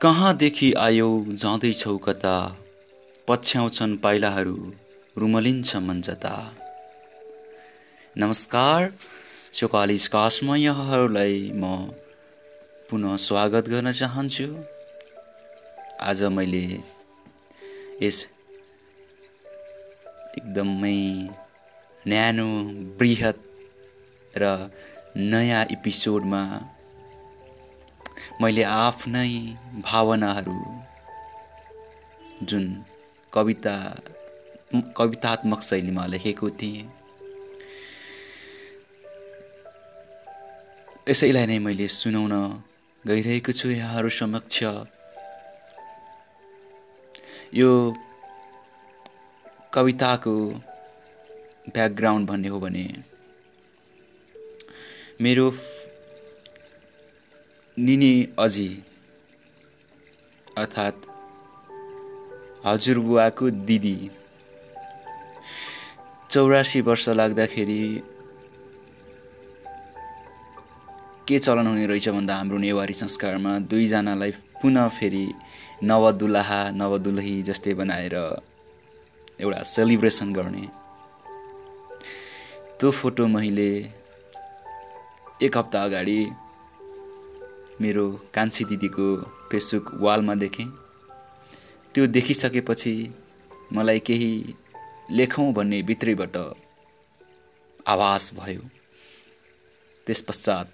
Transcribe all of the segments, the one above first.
कहाँदेखि आयौ जाँदैछौ कता पछ्याउँछन् पाइलाहरू रुमलिन्छ मन्जता नमस्कार चौकालिस कासमा यहाँहरूलाई म पुनः स्वागत गर्न चाहन्छु। आज मैले यस एकदमै न्यानो बृहत र नयाँ एपिसोडमा मैले आफ्नै भावनाहरू जुन कविता कवितात्मक शैलीमा लेखेको थिएँ यसैलाई नै मैले सुनाउन गइरहेको छु यहाँहरू समक्ष। यो कविताको ब्याकग्राउन्ड भन्ने हो भने मेरो निनी अजी अर्थात् हजुरबुवाको दिदी। चौरासी वर्ष लाग्दाखेरि के चलन हुने रहेछ भन्दा हाम्रो नेवारी संस्कारमा दुईजनालाई पुनः फेरि नवदुलाहा नवदुलही जस्तै बनाएर एउटा सेलिब्रेसन गर्ने। त्यो फोटो मैले एक हप्ता अगाडि मेरो कान्छी दिदीको फेसबुक वालमा देखेँ। त्यो देखिसकेपछि मलाई केही लेखौँ भन्ने भित्रैबाट आवाज भयो। त्यस पश्चात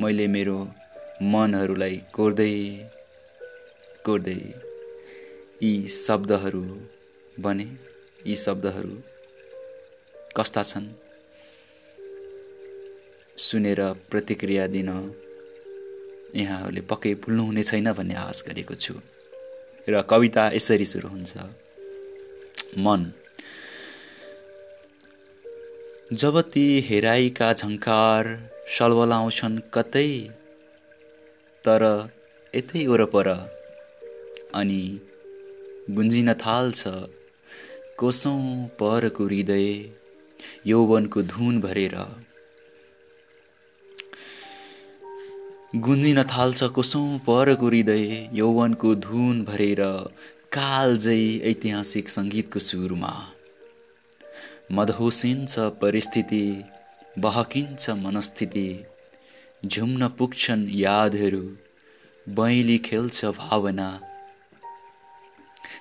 मैले मेरो मनहरूलाई कोर्दै कोर्दै यी शब्दहरू बने यी शब्दहरू कस्ता छन्? सुनेर प्रतिक्रिया दिन यहाँहरूले पक्कै भुल्नुहुने छैन भन्ने आश गरेको छु। र कविता यसरी सुरु हुन्छ। मन। जब ती हेराइका झङ्कार सलवलाउँछन् कतै तर यतै वरपर अनि गुन्जिन थाल्छ कोसौँ परको हृदय यौवनको धुन भरेर। गुन्जिन थाल्छ कोसौँ परको हृदय यौवनको धुन भरेर कालजै ऐतिहासिक सङ्गीतको सुरमा। मदहोसिन्छ परिस्थिति बहकिन्छ मनस्थिति झुम्न पुग्छन् यादहरू बैली खेल्छ भावना।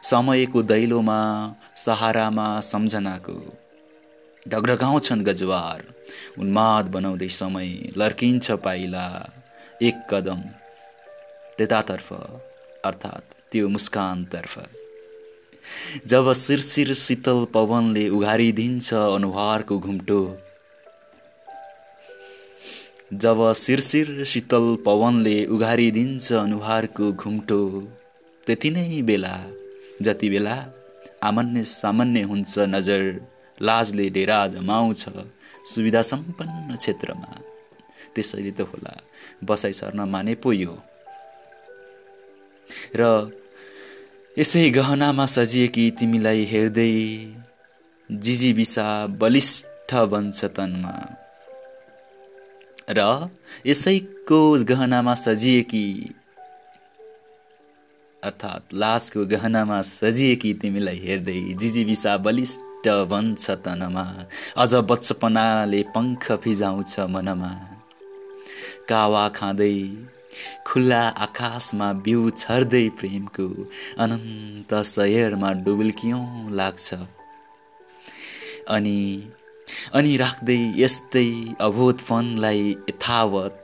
समयको दैलोमा सहारामा सम्झनाको ढगढगाउँछन् गजवार उन्माद बनाउँदै समय लर्किन्छ पाइला। एक कदम त्यतातर्फ अर्थात् त्यो मुस्कानतर्फ। जब शिरशिर शीतल पवनले उघारिदिन्छ अनुहारको घुम्टो। जब शिरशिर शीतल पवनले उघारिदिन्छ अनुहारको घुम्टो त्यति नै बेला जति बेला आमान्य सामान्य हुन्छ नजर लाजले डेरा जमाउँछ सुविधा सम्पन्न क्षेत्रमा। त्यसैले त होला बसाइ सर्न माने पो यो। र यसै गहनामा सजिएकी तिमीलाई हेर्दै जिजिबिसा बलिष्ठ बन्छ तनमा। र यसैको गहनामा सजिएकी अर्थात् लासको गहनामा सजिएकी तिमीलाई हेर्दै जिजिबिसा बलिष्ठ बन्छ तनमा अझ बचपनाले पङ्ख फिजाउँछ मनमा। कावा खाँदै खुल्ला आकाशमा बिउ छर्दै प्रेमको अनन्त सयरमा डुबुल्कियौँ लाग्छ। अनि अनि राख्दै यस्तै अभूतफनलाई यथावत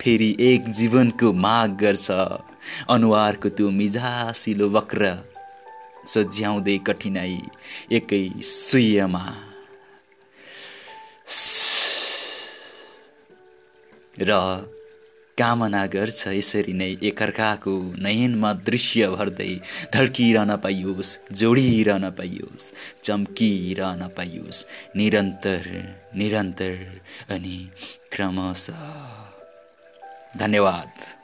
फेरि एक जीवनको माग गर्छ। अनुहारको त्यो मिजासिलो वक्र सज्याउँदै कठिनाई एकै सुयमा र कामना गर्छ यसरी नै एकअर्काको नयनमा दृश्य भर्दै धड्किरहन पाइयोस् जोडिरहन पाइयोस् चम्किरहन पाइयोस् निरन्तर निरन्तर अनि क्रमशः। धन्यवाद।